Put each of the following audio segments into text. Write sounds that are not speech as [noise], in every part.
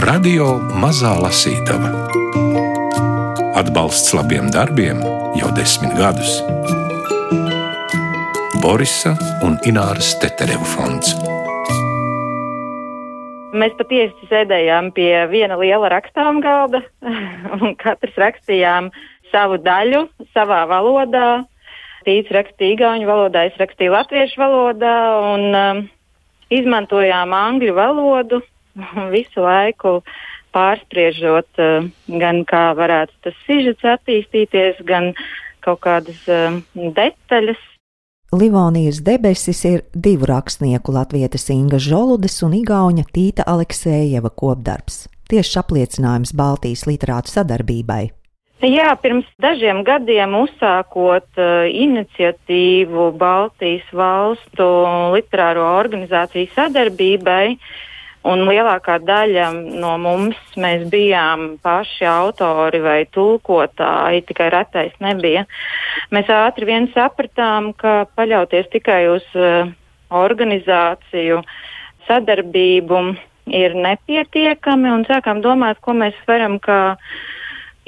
Radio Mazā Lasītava Atbalsts labiem darbiem jau desmit gadus. Borisa un Ināras Tetereva fonds. Mēs patiesi sēdējām pie viena liela rakstām galda, [laughs] un katrs rakstījām savu daļu savā valodā. Tīts rakstīja igauņu valodā, es rakstīju latviešu valodā, un um, izmantojām angļu valodu [laughs] visu laiku pārspriežot uh, gan kā varētu tas sižets attīstīties, gan kaut kādas uh, detaļas. Livonijas debesis ir divu rakstnieku latvietes Inga Žoludes un Igauņa Tīta Aleksējeva kopdarbs. Tieši apliecinājums Baltijas literātu sadarbībai. Jā, pirms dažiem gadiem uzsākot uh, iniciatīvu Baltijas valstu literāro organizāciju sadarbībai, un lielākā daļa no mums bijām paši autori vai tulkotāji, tikai retais nebija. Mēs ātri vien sapratām, ka paļauties tikai uz uh, organizāciju sadarbību ir nepietiekami, un sākām domāt, ko mēs varam kā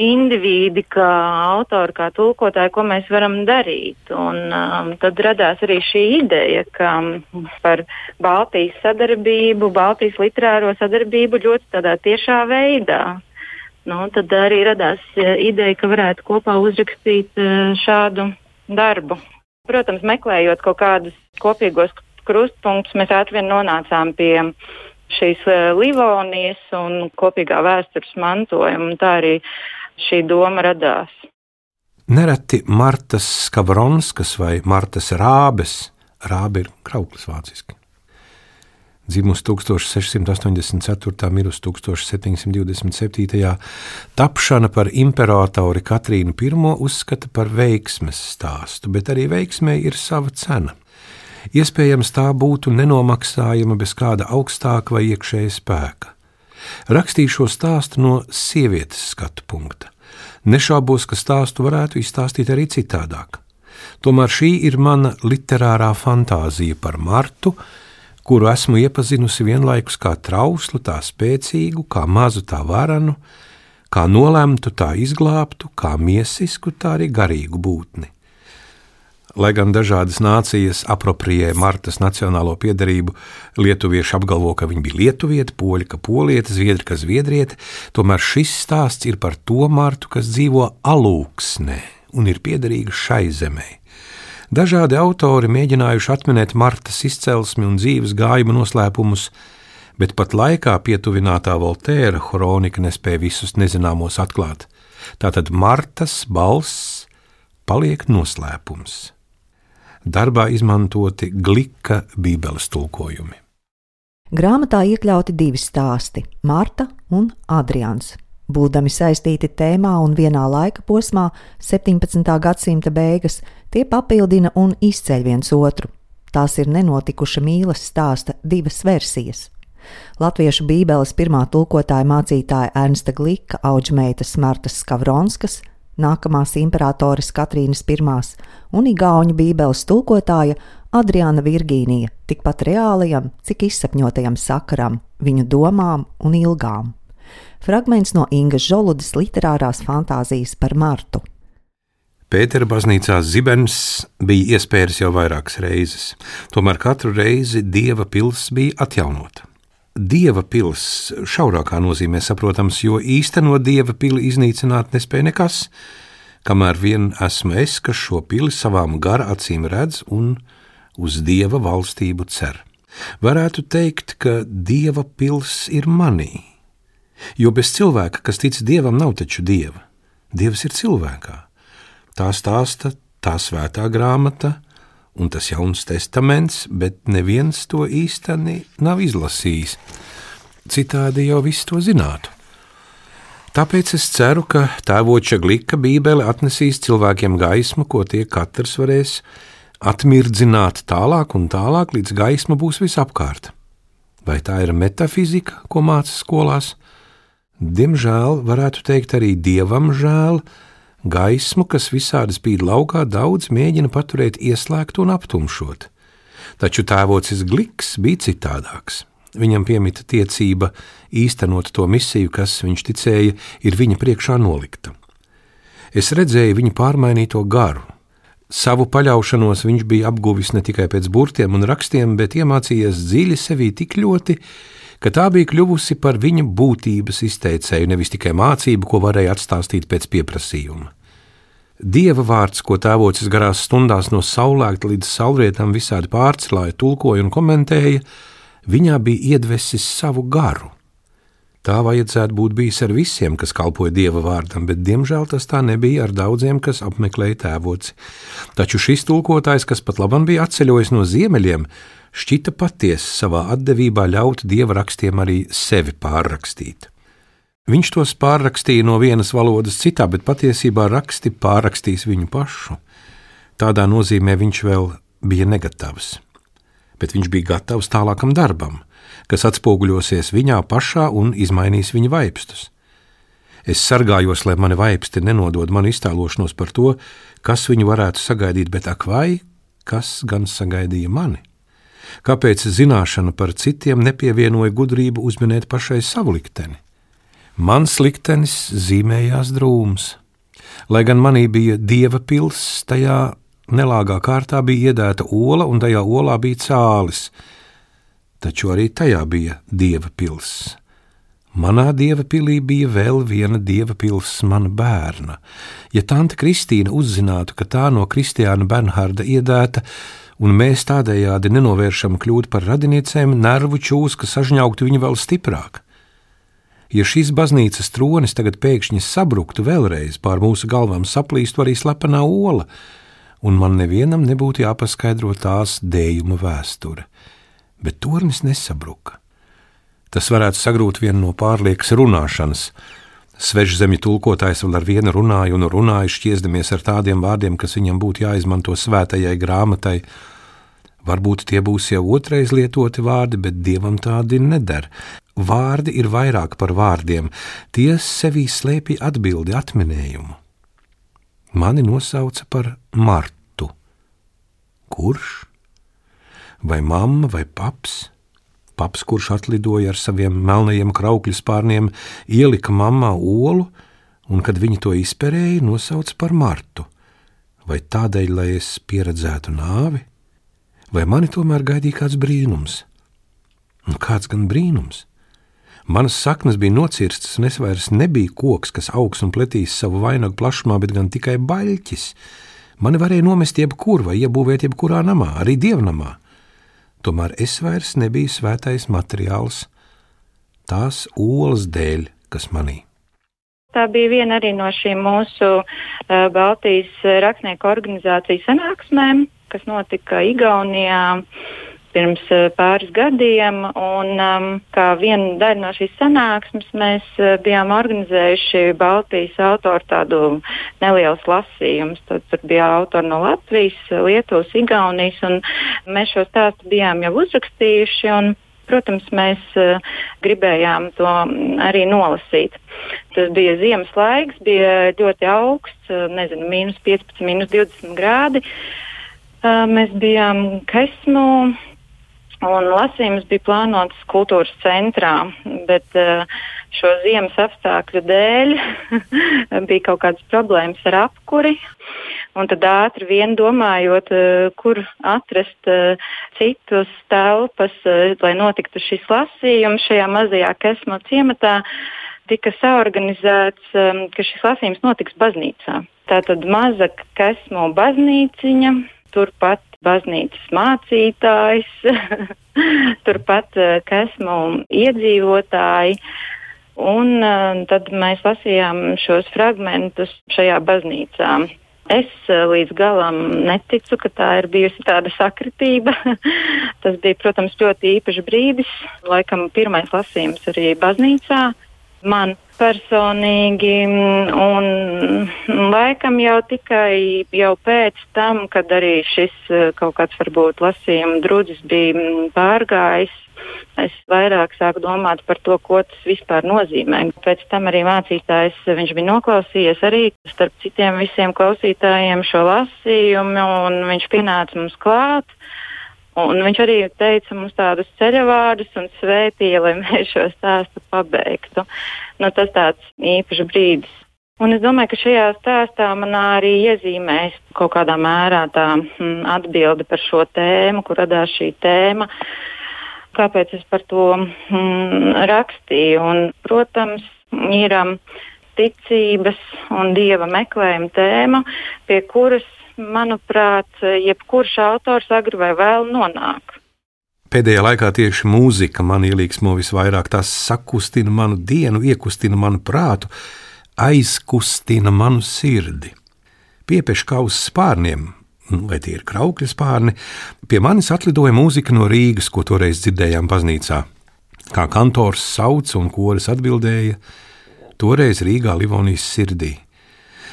indivīdi, kā autori, kā tulkotāji, ko mēs varam darīt. Un, um, tad radās arī šī ideja, ka um, par Baltijas sadarbību, Baltijas literāro sadarbību ļoti tādā tiešā veidā. Nu, tad arī radās uh, ideja, ka varētu kopā uzrakstīt uh, šādu darbu. Protams, meklējot kaut kādus kopīgos krustpunktus, mēs ātri vien nonācām pie šīs uh, Livonijas un kopīgā vēstures mantojuma. Tā arī šī doma radās. Nereti Martas Skavronskas vai Martas Rābes, Rābe ir krauklis vāciski. Dzimusi 1684. mirus 1727. tapšana par imperatori Katrīnu I uzskata par veiksmes stāstu, bet arī veiksmē ir sava cena. Iespējams, tā būtu nenomaksājama bez kāda augstāka vai iekšēja spēka. Rakstīju šo stāstu no sievietes skatu punkta. Nešaubos, ka stāstu varētu izstāstīt arī citādāk. Tomēr šī ir mana literārā fantāzija par Martu, kuru esmu iepazinusi vienlaikus kā trauslu, tā spēcīgu, kā mazu, tā varanu, kā nolemtu, tā izglābtu, kā miesisku, tā arī garīgu būtni. Lai gan dažādas nācijas apropriē Martas nacionālo piedarību, lietuvieši apgalvo, ka viņa bija lietuvieta, poļi, ka polieta, zviedri, ka zviedriete, tomēr šis stāsts ir par to Martu, kas dzīvo alūksnē un ir piederīga šai zemē. Dažādi autori mēģinājuši atminēt Martas izcelsmi un dzīves gājuma noslēpumus, bet pat laikā pietuvinātā Voltēra kronika nespēja visus nezināmos atklāt. Tātad Martas balss paliek noslēpums darbā izmantoti glika Bībeles tulkojumi. Grāmatā iekļauti divi stāsti - Marta un Adrians. Būdami saistīti tēmā un vienā laika posmā, 17. gadsimta beigas, tie papildina un izceļ viens otru. Tās ir nenotikuša mīlas stāsta divas versijas. Latviešu Bībeles pirmā tulkotāja mācītāja Ernsta Glika, auģmeitas Martas Skavronskas, nākamās imperatoris Katrīnas I un Igauņu bībeles tulkotāja Adriana Virgīnija tikpat reālajam, cik izsapņotajam sakaram, viņu domām un ilgām. Fragments no Ingas Žoludas literārās fantāzijas par Martu. Pētera baznīcā zibens bija iespējas jau vairākas reizes, tomēr katru reizi dieva pils bija atjaunota. Dieva pils šaurākā nozīmē saprotams, jo īstenot dieva pili iznīcināt nespēja nekas, kamēr vien esmu es, kas šo pili savām gara acīm redz un uz dieva valstību cer. Varētu teikt, ka dieva pils ir manī, jo bez cilvēka, kas tic dievam, nav taču dieva. Dievs ir cilvēkā. Tā stāsta tā svētā grāmata, un tas jauns testaments, bet neviens to īstenībā nav izlasījis. Citādi jau viss to zinātu. Tāpēc es ceru, ka tēvoča glika Bībele atnesīs cilvēkiem gaismu, ko tie katrs varēs atmirdzināt tālāk un tālāk, līdz gaisma būs visapkārt. Vai tā ir metafizika, ko māca skolās? Diemžēl, varētu teikt, arī dievam žēl, Gaismu, kas visādi spīd laukā, daudz mēģina paturēt ieslēgtu un aptumšot. Taču tēvocis Gliks bija citādāks. viņam piemita tiecība īstenot to misiju, kas, viņš ticēja, ir viņa priekšā nolikta. Es redzēju viņa pārmainīto garu. Savu paļaušanos viņš bija apguvis ne tikai pēc burtiem un rakstiem, bet iemācījies dziļi sevī tik ļoti, ka tā bija kļuvusi par viņa būtības izteicēju, nevis tikai mācību, ko varēja atstāstīt pēc pieprasījuma. Dieva vārds, ko tēvocis garās stundās no saulēkta līdz saulrietam visādi pārcēlāja, tulkoja un komentēja, viņā bija iedvesis savu garu. Tā vajadzētu būt bijis ar visiem, kas kalpoja dieva vārdam, bet diemžēl tas tā nebija ar daudziem, kas apmeklēja tēvoci. Taču šis tulkotājs, kas pat labam bija atceļojis no ziemeļiem, šķita patiesi savā atdevībā ļaut dieva rakstiem arī sevi pārrakstīt. Viņš tos pārrakstīja no vienas valodas citā, bet patiesībā raksti pārrakstīs viņu pašu. Tādā nozīmē viņš vēl bija negatavs, bet viņš bija gatavs tālākam darbam, kas atspoguļosies viņā pašā un izmainīs viņa vaipstus. Es sargājos, lai mani vaipsti nenodod manu iztēlošanos par to, kas viņu varētu sagaidīt, bet ak, vai kas gan sagaidīja mani? Kāpēc zināšana par citiem nepievienoja gudrību uzminēt pašai savu likteni? Mans liktenis zīmējās drūms. Lai gan manī bija dieva pilsēta, tajā nelāgā kārtā bija iedēta ola, un tajā olā bija cālis, taču arī tajā bija dieva pilsēta. Manā dieva pilī bija vēl viena dieva pilsēta, mana bērna. Ja tante Kristīna uzzinātu, ka tā no Kristiāna Bernharda iedēta, un mēs tādējādi nenovēršam kļūt par radiniecēm, nervu čūska sažņaugtu viņu vēl stiprāk. Ja šīs baznīcas tronis tagad pēkšņi sabruktu vēlreiz, pār mūsu galvām saplīstu arī slepenā ola, un man nevienam nebūtu jāpaskaidro tās dējuma vēsture. Bet tornis nesabruka. Tas varētu sagrūt vienu no pārliekas runāšanas. Svežzemju tulkotājs vēl ar vienu runāja un runāja, šķiesdamies ar tādiem vārdiem, kas viņam būtu jāizmanto svētajai grāmatai, Varbūt tie būs jau otrais lietoti vārdi, bet dievam tādi neder. Vārdi ir vairāk par vārdiem, tie sevī slēpj atbildi, atminējumu. Mani nosauca par Martu. Kurš? Vai mamma vai paps? Paps, kurš atlidoja ar saviem melnajiem kraukļu spārniem, ielika mammā olu, un, kad viņi to izperēja, nosauca par Martu. Vai tādēļ, lai es pieredzētu nāvi? Vai mani tomēr gaidīja kāds brīnums? Un kāds gan brīnums? Manas saknes bija nocirstas, un es vairs nebiju koks, kas augs un pletīs savu vainagu plašumā, bet gan tikai baļķis. Mani varēja nomest jebkur vai iebūvēt jebkurā namā, arī dievnamā. Tomēr es vairs nebiju svētais materiāls tās olas dēļ, kas manī. Tā bija viena arī no šīm mūsu uh, Baltijas rakstnieku organizācijas sanāksmēm, kas notika Igaunijā pirms eh, pāris gadiem. Un, um, kā viena daļa no šīs sanāksmes, mēs uh, bijām organizējuši Baltijas autoru tādu nelielu lasījumu. Tad tur bija autori no Latvijas, Lietuvas, Igaunijas, un mēs šo stāstu bijām jau uzrakstījuši. Un, protams, mēs uh, gribējām to arī nolasīt. Tas bija ziemas laiks, bija ļoti augsts, uh, nezinu, mīnus 15, mīnus 20 grādi. Uh, Mēs bijām Kesmu. Un lasījums bija plānots kultūras centrā, bet šo ziemas apstākļu dēļ [laughs] bija kaut kādas problēmas ar apkuri. Un tad ātri vien domājot, kur atrast citus telpas, lai notiktu šis lasījums šajā mazajā Kesmo ciematā, tika saorganizēts, ka šis lasījums notiks baznīcā. Tā tad maza Kesmo baznīciņa turpat baznīcas mācītājs, [laughs] turpat eh, esmu iedzīvotāji. Un uh, tad mēs lasījām šos fragmentus šajā baznīcā. Es uh, līdz galam neticu, ka tā ir bijusi tāda sakritība. [laughs] Tas bija, protams, ļoti īpašs brīdis. Laikam pirmais lasījums arī baznīcā. Man personīgi, un laikam jau tikai jau pēc tam, kad arī šis eh, kaut kāds varbūt lasījuma drudzis bija pārgājis, es vairāk sāku domāt par to, ko tas vispār nozīmē. Pēc tam arī mācītājs, viņš bija noklausījies arī starp citiem visiem klausītājiem šo lasījumu, un viņš pienāca mums klāt. Un viņš arī teica mums tādus ceļavārdus un svētīja, lai mēs šo stāstu pabeigtu. Nu, tas tāds īpašs brīdis. Un es domāju, ka šajā stāstā man arī iezīmēs kaut kādā mērā tā mm, atbilde par šo tēmu, kur radās šī tēma. Kāpēc es par to mm, rakstīju? Un, protams, ir um, ticības un dieva meklējuma tēma, pie kuras manuprāt, jebkurš autors agri vai vēl nonāk. Pēdējā laikā tieši mūzika man ielīgsmo visvairāk. Tas sakustina manu dienu, iekustina manu prātu, aizkustina manu sirdi. Piepieši kā uz spārniem, nu, vai tie ir kraukļa spārni, pie manis atlidoja mūzika no Rīgas, ko toreiz dzirdējām baznīcā. Kā kantors sauca un koris atbildēja, toreiz Rīgā Livonijas sirdī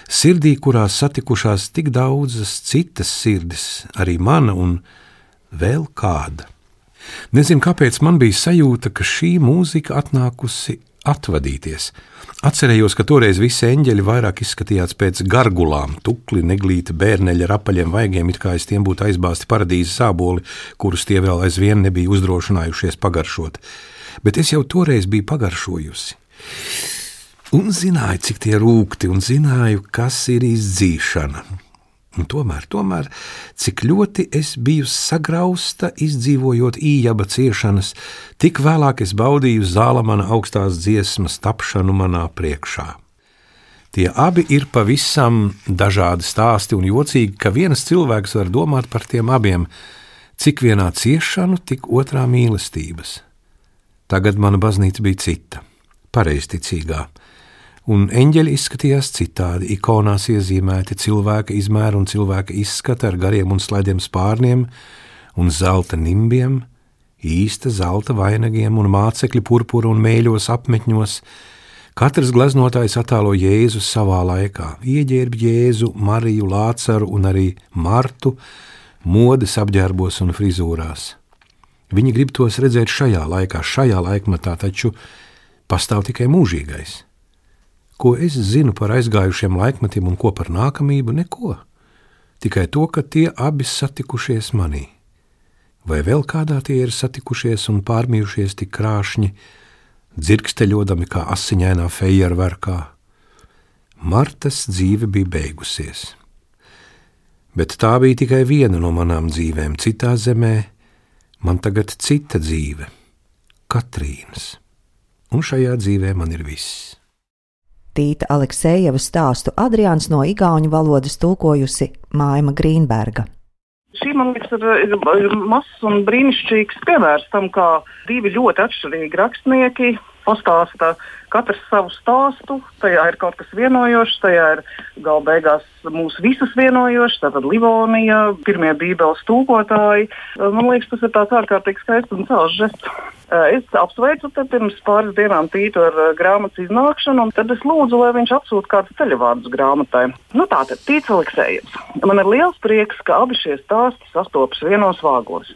sirdī, kurā satikušās tik daudzas citas sirdis, arī mana un vēl kāda. Nezinu, kāpēc man bija sajūta, ka šī mūzika atnākusi atvadīties. Atcerējos, ka toreiz visi eņģeļi vairāk izskatījās pēc gargulām, tukli, neglīti bērneļi ar apaļiem vaigiem, it kā es tiem būtu aizbāzti paradīzes sāboli, kurus tie vēl aizvien nebija uzdrošinājušies pagaršot. Bet es jau toreiz biju pagaršojusi un zināju, cik tie rūkti, un zināju, kas ir izdzīšana. Un tomēr, tomēr, cik ļoti es biju sagrausta, izdzīvojot ījaba ciešanas, tik vēlāk es baudīju zāla mana augstās dziesmas tapšanu manā priekšā. Tie abi ir pavisam dažādi stāsti, un jocīgi, ka viens cilvēks var domāt par tiem abiem, cik vienā ciešanu, tik otrā mīlestības. Tagad mana baznīca bija cita, pareizticīgā un eņģeļi izskatījās citādi. Ikonās iezīmēti cilvēka izmēra un cilvēka izskata ar gariem un slaidiem spārniem un zelta nimbiem, īsta zelta vainagiem un mācekļu purpura un mēļos apmetņos. Katrs gleznotājs attēlo Jēzu savā laikā, ieģērb Jēzu, Mariju, Lācaru un arī Martu modes apģērbos un frizūrās. Viņi grib tos redzēt šajā laikā, šajā laikmatā, taču pastāv tikai mūžīgais. Ko es zinu par aizgājušiem laikmetiem un ko par nākamību? Neko. Tikai to, ka tie abi satikušies manī. Vai vēl kādā tie ir satikušies un pārmījušies tik krāšņi, dzirksteļodami kā asiņainā fejerverkā. Martas dzīve bija beigusies. Bet tā bija tikai viena no manām dzīvēm. Citā zemē man tagad cita dzīve - Katrīnas. Un šajā dzīvē man ir viss. Tīta Aleksejeva stāstu Adrians no igauņu valodas tulkojusi Māima Grīnberga. Šī, man liekas, ir, ir, mazs un brīnišķīgs piemērs tam, kā divi ļoti atšķirīgi rakstnieki pastāsta katrs savu stāstu. Tajā ir kaut kas vienojošs, tajā ir gala beigās mūsu visus vienojošs. Tātad Livonija, pirmie bībeles tūkotāji. Man liekas, tas ir tāds ārkārtīgi skaists un cēlš žests. Es apsveicu te pirms pāris dienām Tītu ar grāmatas iznākšanu, un tad es lūdzu, lai viņš atsūta kādus ceļavārdus grāmatai. Nu, tātad Tīts Aleksējums. Man ir liels prieks, ka abi šie stāsti sastopas vienos vāgos.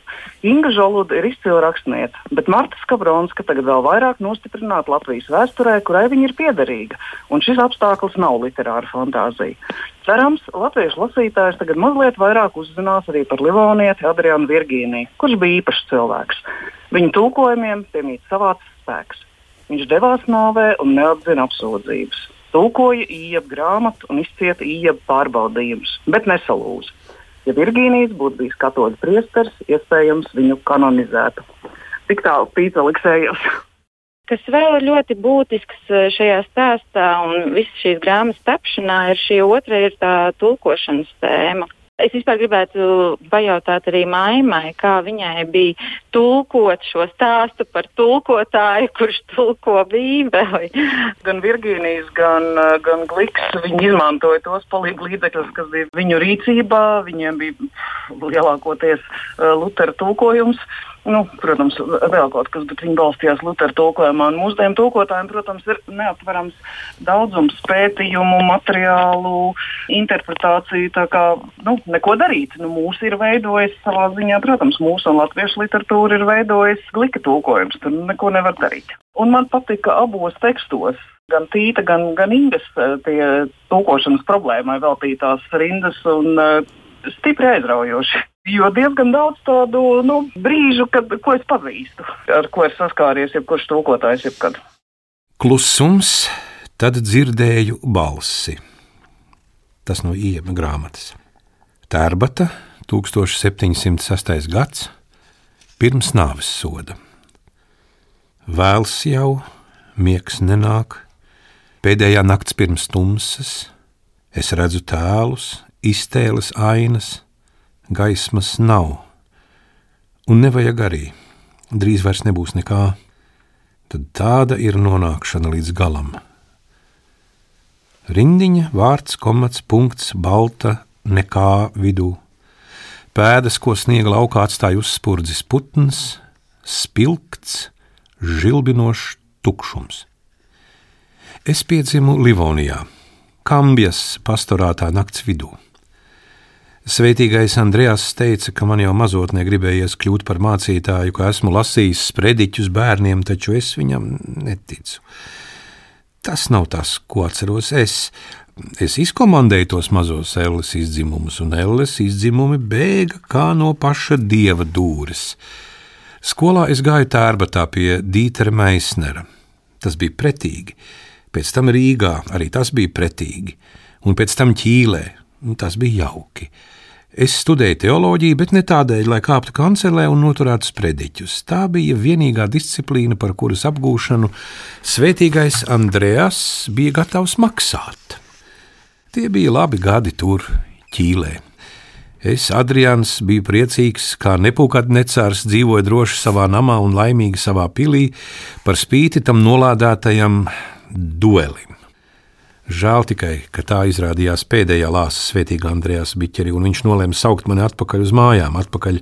Inga Žoluda ir izcila rakstniece, bet Marta Skabronska tagad vēl vairāk nostiprināta Latvijas vēsturē, kurai viņa ir piederīga, un šis apstākļus nav literāra fantāzija. Cerams, latviešu lasītājs tagad mazliet vairāk uzzinās arī par Livonieti Adrianu Virgīniju, kurš bija īpašs cilvēks. Viņa tulkojumiem piemīt savāds spēks. Viņš devās nāvē un neatzina apsūdzības. Tulkoja īņķa grāmatu un izcieta īņķa pārbaudījumus, bet nesalūza. Ja Virgīnijas būtu bijis katoļu priesteris, iespējams, viņu kanonizētu. Tik tālu pīcis Aleksējos. [laughs] Kas vēl ir ļoti būtisks eh, šajā stāstā un visas šīs grāmatas tapšanā, ir šī otra, ir tā tulkošanas tēma. Es vispār gribētu pajautāt arī Maimai, kā viņai bija tulkot šo stāstu par tulkotāju, kurš tulko Bībeli. Gan Virgīnijas, gan, eh, gan Gliks, viņi izmantoja tos palīgu līdzekļus, kas bija viņu rīcībā. Viņiem bija lielākoties uh, Lutera tulkojums. Nu, protams, vēl kaut kas, bet viņi balstījās Lutera tulkojumā. Mūsdienu tulkotājiem, protams, ir neaptverams daudzums pētījumu, materiālu, interpretāciju. Tā kā nu, neko darīt. Nu, mūsu ir veidojis savā ziņā, protams, mūsu un latviešu literatūra ir veidojis glika tulkojums. Tur neko nevar darīt. Un man patika abos tekstos. Gan Tīta, gan, gan Ingas tulkošanas problēmai veltītās rindas un uh, stipri aizraujoši. Jo diezgan daudz tādu nu, brīžu, kad, ko es pazīstu, ar ko ir saskāries jebkurš tulkotājs jebkad. Klusums, tad dzirdēju balsi. Tas no iema grāmatas. Tērbata, 1706. gads, pirms nāves soda. Vēls jau, miegs nenāk, pēdējā nakts pirms tumsas, es redzu tēlus, iztēles ainas gaismas nav, un nevajag arī. Drīz vairs nebūs nekā. Tad tāda ir nonākšana līdz galam. Rindiņa, vārds, komats, punkts, balta, nekā vidū. Pēdas, ko sniega laukā atstāja uzspurdzis putns, spilgts, žilbinošs tukšums. Es piedzimu Livonijā, Kambjas pastorātā nakts vidū. Svētīgais Andrejs teica, ka man jau mazotnē gribējies kļūt par mācītāju, ka esmu lasījis sprediķus bērniem, taču es viņam neticu. Tas nav tas, ko atceros es. Es izkomandēju tos mazos elles izdzimumus, un elles izdzimumi bēga kā no paša dieva dūres. Skolā es gāju tērbatā pie Dītera Meisnera. Tas bija pretīgi. Pēc tam Rīgā arī tas bija pretīgi, un pēc tam Ķīlē. Tas bija jauki. Es studēju teoloģiju, bet ne tādēļ, lai kāptu kancelē un noturētu sprediķus. Tā bija vienīgā disciplīna, par kuras apgūšanu svētīgais Andrejas bija gatavs maksāt. Tie bija labi gadi tur, Ķīlē. Es, Adrians, biju priecīgs, kā nepūkad necārs dzīvoja droši savā namā un laimīgi savā pilī, par spīti tam nolādētajam duelim. Žēl tikai, ka tā izrādījās pēdējā lāsa svētīgā Andrejās biķeri, un viņš nolēma saukt mani atpakaļ uz mājām, atpakaļ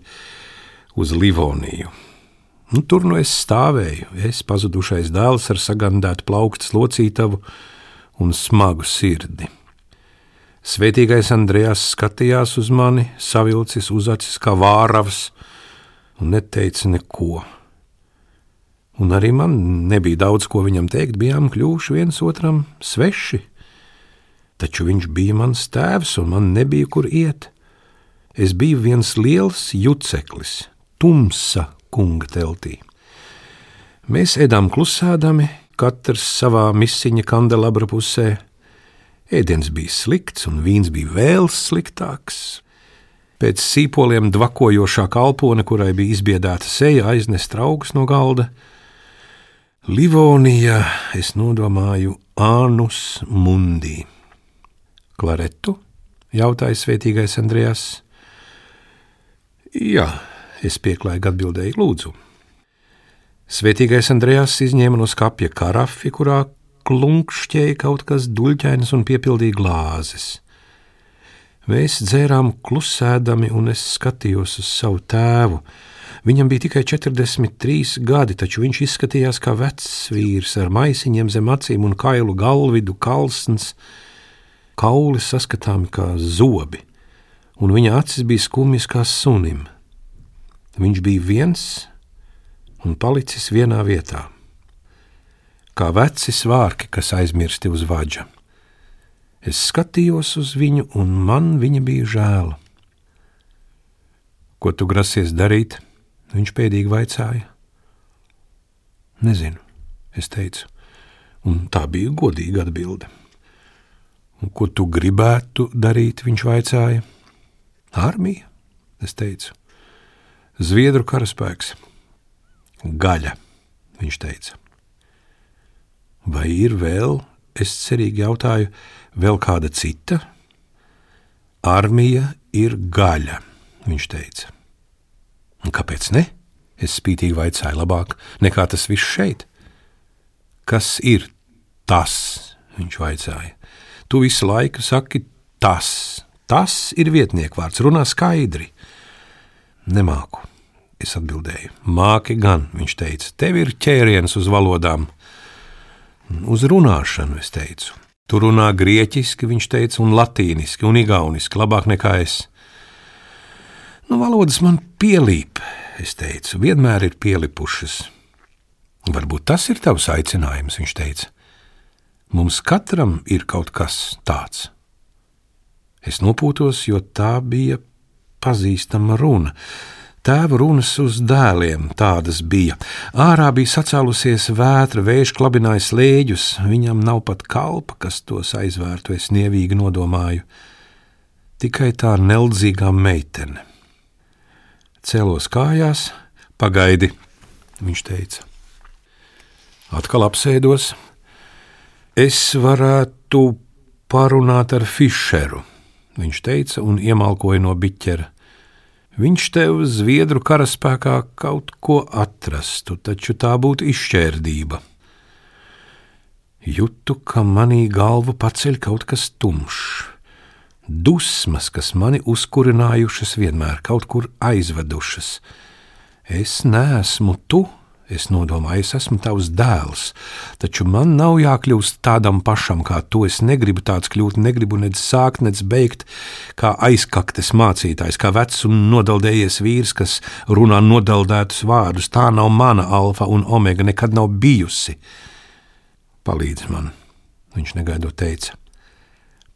uz Livoniju. Nu, tur nu es stāvēju, es pazudušais dēls ar sagandētu plauktas locītavu un smagu sirdi. Svētīgais Andrejās skatījās uz mani, savilcis uz acis kā vāravs, un neteica neko. Un arī man nebija daudz ko viņam teikt, bijām kļuvuši viens otram sveši taču viņš bija mans tēvs un man nebija kur iet. Es biju viens liels juceklis, tumsa kunga teltī. Mēs ēdām klusēdami, katrs savā misiņa kandelabra pusē. Ēdiens bija slikts, un vīns bija vēl sliktāks. Pēc sīpoliem dvakojošā kalpone, kurai bija izbiedēta seja, aiznest augus no galda. Livonija, es nodomāju, Ānus Mundī. Klaretu? jautāja svētīgais Andrejs. Jā, es pieklājīgi atbildēju, lūdzu. Svētīgais Andrejs izņēma no skapja karafi, kurā klunkšķēja kaut kas duļķains un piepildīja glāzes. Mēs dzērām klusēdami, un es skatījos uz savu tēvu. Viņam bija tikai 43 gadi, taču viņš izskatījās kā vecs vīrs ar maisiņiem zem acīm un kailu galvidu, kalsns, kauli saskatāmi kā zobi, un viņa acis bija skumjas kā sunim. Viņš bija viens un palicis vienā vietā, kā veci svārki, kas aizmirsti uz vaģa. Es skatījos uz viņu, un man viņa bija žēl. Ko tu grasies darīt? Viņš pēdīgi vaicāja. Nezinu, es teicu, un tā bija godīga atbilde. Un ko tu gribētu darīt? Viņš vaicāja. Armija, es teicu. Zviedru karaspēks. Gaļa, viņš teica. Vai ir vēl, es cerīgi jautāju, vēl kāda cita? Armija ir gaļa, viņš teica. Un kāpēc ne? Es spītīgi vaicāju, labāk nekā tas viss šeit. Kas ir tas? Viņš vaicāja. Tu visu laiku saki tas. Tas ir vietniekvārds, runā skaidri. Nemāku, es atbildēju. Māki gan, viņš teica, tev ir ķēriens uz valodām. Uz runāšanu, es teicu. Tu runā grieķiski, viņš teica, un latīniski, un igauniski, labāk nekā es. Nu, valodas man pielīp, es teicu, vienmēr ir pielipušas. Varbūt tas ir tavs aicinājums, viņš teica. Mums katram ir kaut kas tāds. Es nopūtos, jo tā bija pazīstama runa. Tēva runas uz dēliem tādas bija. Ārā bija sacēlusies vētra, vējš klabināja slēģus, viņam nav pat kalpa, kas tos aizvērtu, es nievīgi nodomāju. Tikai tā neldzīgā meitene. Cēlos kājās, pagaidi, viņš teica. Atkal apsēdos. Es varētu parunāt ar Fischeru, viņš teica un iemalkoja no biķera. Viņš tev Zviedru karaspēkā kaut ko atrastu, taču tā būtu izšķērdība. Jūtu, ka manī galvu paceļ kaut kas tumšs. Dusmas, kas mani uzkurinājušas, vienmēr kaut kur aizvedušas. Es neesmu tu, Es nodomāju, es esmu tavs dēls, taču man nav jākļūst tādam pašam kā tu. Es negribu tāds kļūt, negribu nec sākt, nec beigt, kā aizkaktes mācītājs, kā vecs un nodeldējies vīrs, kas runā nodeldētus vārdus. Tā nav mana alfa un omega, nekad nav bijusi. Palīdzi man, viņš negaidot teica.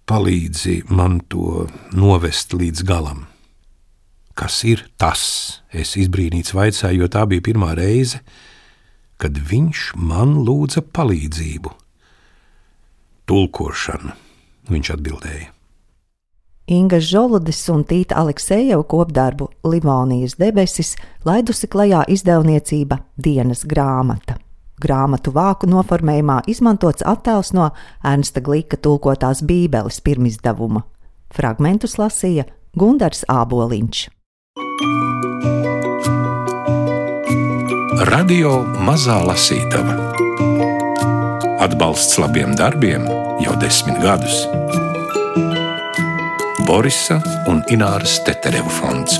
Palīdzi man to novest līdz galam. Kas ir tas? Es izbrīnīts vaicāju, jo tā bija pirmā reize, kad viņš man lūdza palīdzību. Tulkošana, viņš atbildēja. Inga Žoludis un Tīta Aleksejeva kopdarbu Livonijas debesis laidusi klajā izdevniecība Dienas grāmata. Grāmatu vāku noformējumā izmantots attēls no Ernsta Glīka tulkotās Bībeles pirmizdevuma. Fragmentus lasīja Gundars Āboliņš. Radio Mazā Lasītava Atbalsts labiem darbiem jau desmit gadus. Borisa un Ināras Tetereva fonds.